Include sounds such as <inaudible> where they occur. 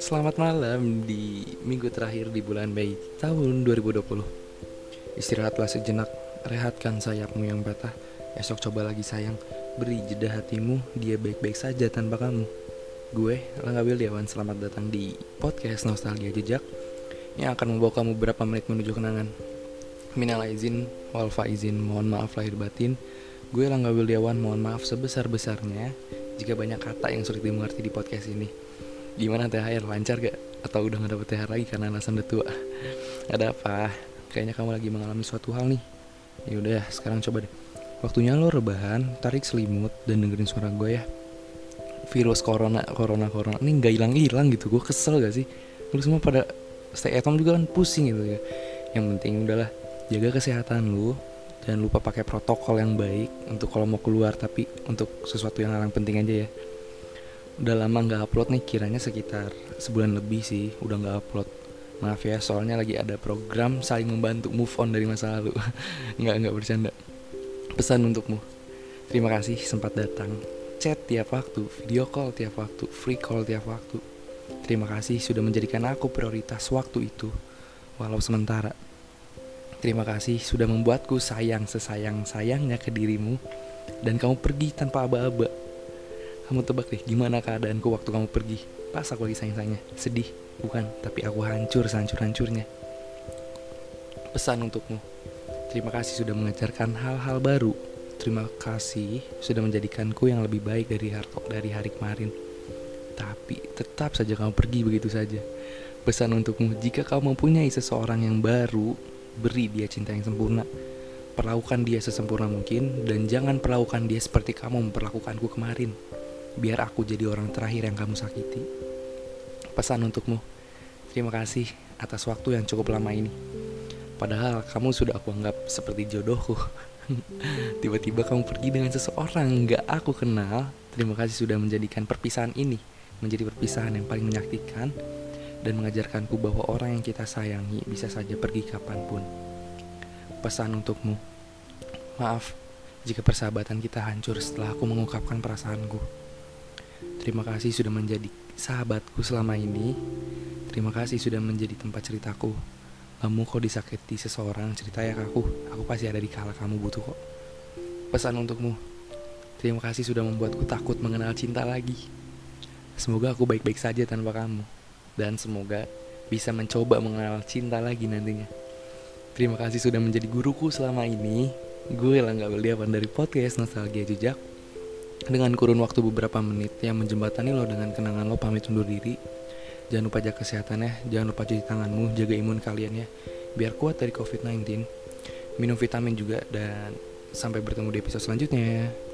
Selamat malam di minggu terakhir di bulan Mei tahun 2020 Istirahatlah sejenak, rehatkan sayapmu yang patah. Esok coba lagi sayang, beri jeda hatimu, dia baik-baik saja tanpa kamu. Gue, Langga Wildiawan, selamat datang di podcast Nostalgia Jejak Yang akan membawa kamu beberapa menit menuju kenangan. Minal izin, wal izin, mohon maaf lahir batin Gue Langga Wildiawan, mohon maaf sebesar-besarnya Jika banyak kata yang sulit dimengerti di podcast ini Gimana THR lancar gak? Atau udah gak dapet THR lagi karena alasan udah tua? <laughs> Ada apa? Kayaknya kamu lagi mengalami suatu hal nih Yaudah sekarang coba deh Waktunya lo rebahan, tarik selimut, dan dengerin suara gue ya Virus corona, corona, corona Ini gak hilang-hilang gitu, gue kesel gak sih? Lu semua pada stay at home juga kan pusing gitu ya Yang penting udahlah, jaga kesehatan lu Jangan lupa pakai protokol yang baik Untuk kalau mau keluar, tapi untuk sesuatu yang yang penting aja ya. Udah lama nggak upload nih kiranya sekitar sebulan lebih sih udah nggak upload. Maaf ya soalnya lagi ada program saling membantu move on dari masa lalu. <laughs> Nggak nggak bercanda. Pesan untukmu. Terima kasih sempat datang. Chat tiap waktu video call tiap waktu free call tiap waktu. Terima kasih sudah menjadikan aku prioritas waktu itu. Walau sementara terima kasih sudah membuatku sayang sesayang sayangnya ke dirimu dan kamu pergi tanpa aba-aba. Kamu tebak deh gimana keadaanku waktu kamu pergi? Pas aku lagi sayang-sayangnya. Sedih, bukan Tapi aku hancur sehancur-hancurnya. Pesan untukmu. Terima kasih sudah mengajarkan hal-hal baru. Terima kasih sudah menjadikanku yang lebih baik dari hari, dari hari kemarin. Tapi tetap saja kamu pergi begitu saja. Pesan untukmu Jika kamu mempunyai seseorang yang baru Beri dia cinta yang sempurna Perlakukan dia sesempurna mungkin Dan jangan perlakukan dia seperti kamu memperlakukanku kemarin biar aku jadi orang terakhir yang kamu sakiti. Pesan untukmu, terima kasih atas waktu yang cukup lama ini. Padahal kamu sudah aku anggap seperti jodohku. <laughs> Tiba-tiba kamu pergi dengan seseorang gak aku kenal. Terima kasih sudah menjadikan perpisahan ini menjadi perpisahan yang paling menyakitkan dan mengajarkanku bahwa orang yang kita sayangi bisa saja pergi kapan pun. Pesan untukmu, maaf jika persahabatan kita hancur setelah aku mengungkapkan perasaanku. Terima kasih sudah menjadi sahabatku selama ini. Terima kasih sudah menjadi tempat ceritaku. Kamu kok disakiti seseorang cerita ya ke aku. Aku pasti ada di kala kamu butuh kok. Pesan untukmu. Terima kasih sudah membuatku takut mengenal cinta lagi. Semoga aku baik-baik saja tanpa kamu. Dan semoga bisa mencoba mengenal cinta lagi nantinya. Terima kasih sudah menjadi guruku selama ini. Gue gak beli dari podcast Nostalgia Jejak dengan kurun waktu beberapa menit yang menjembatani lo dengan kenangan lo pamit undur diri. Jangan lupa jaga kesehatan ya, jangan lupa cuci tanganmu, jaga imun kalian ya, biar kuat dari COVID-19. Minum vitamin juga dan sampai bertemu di episode selanjutnya.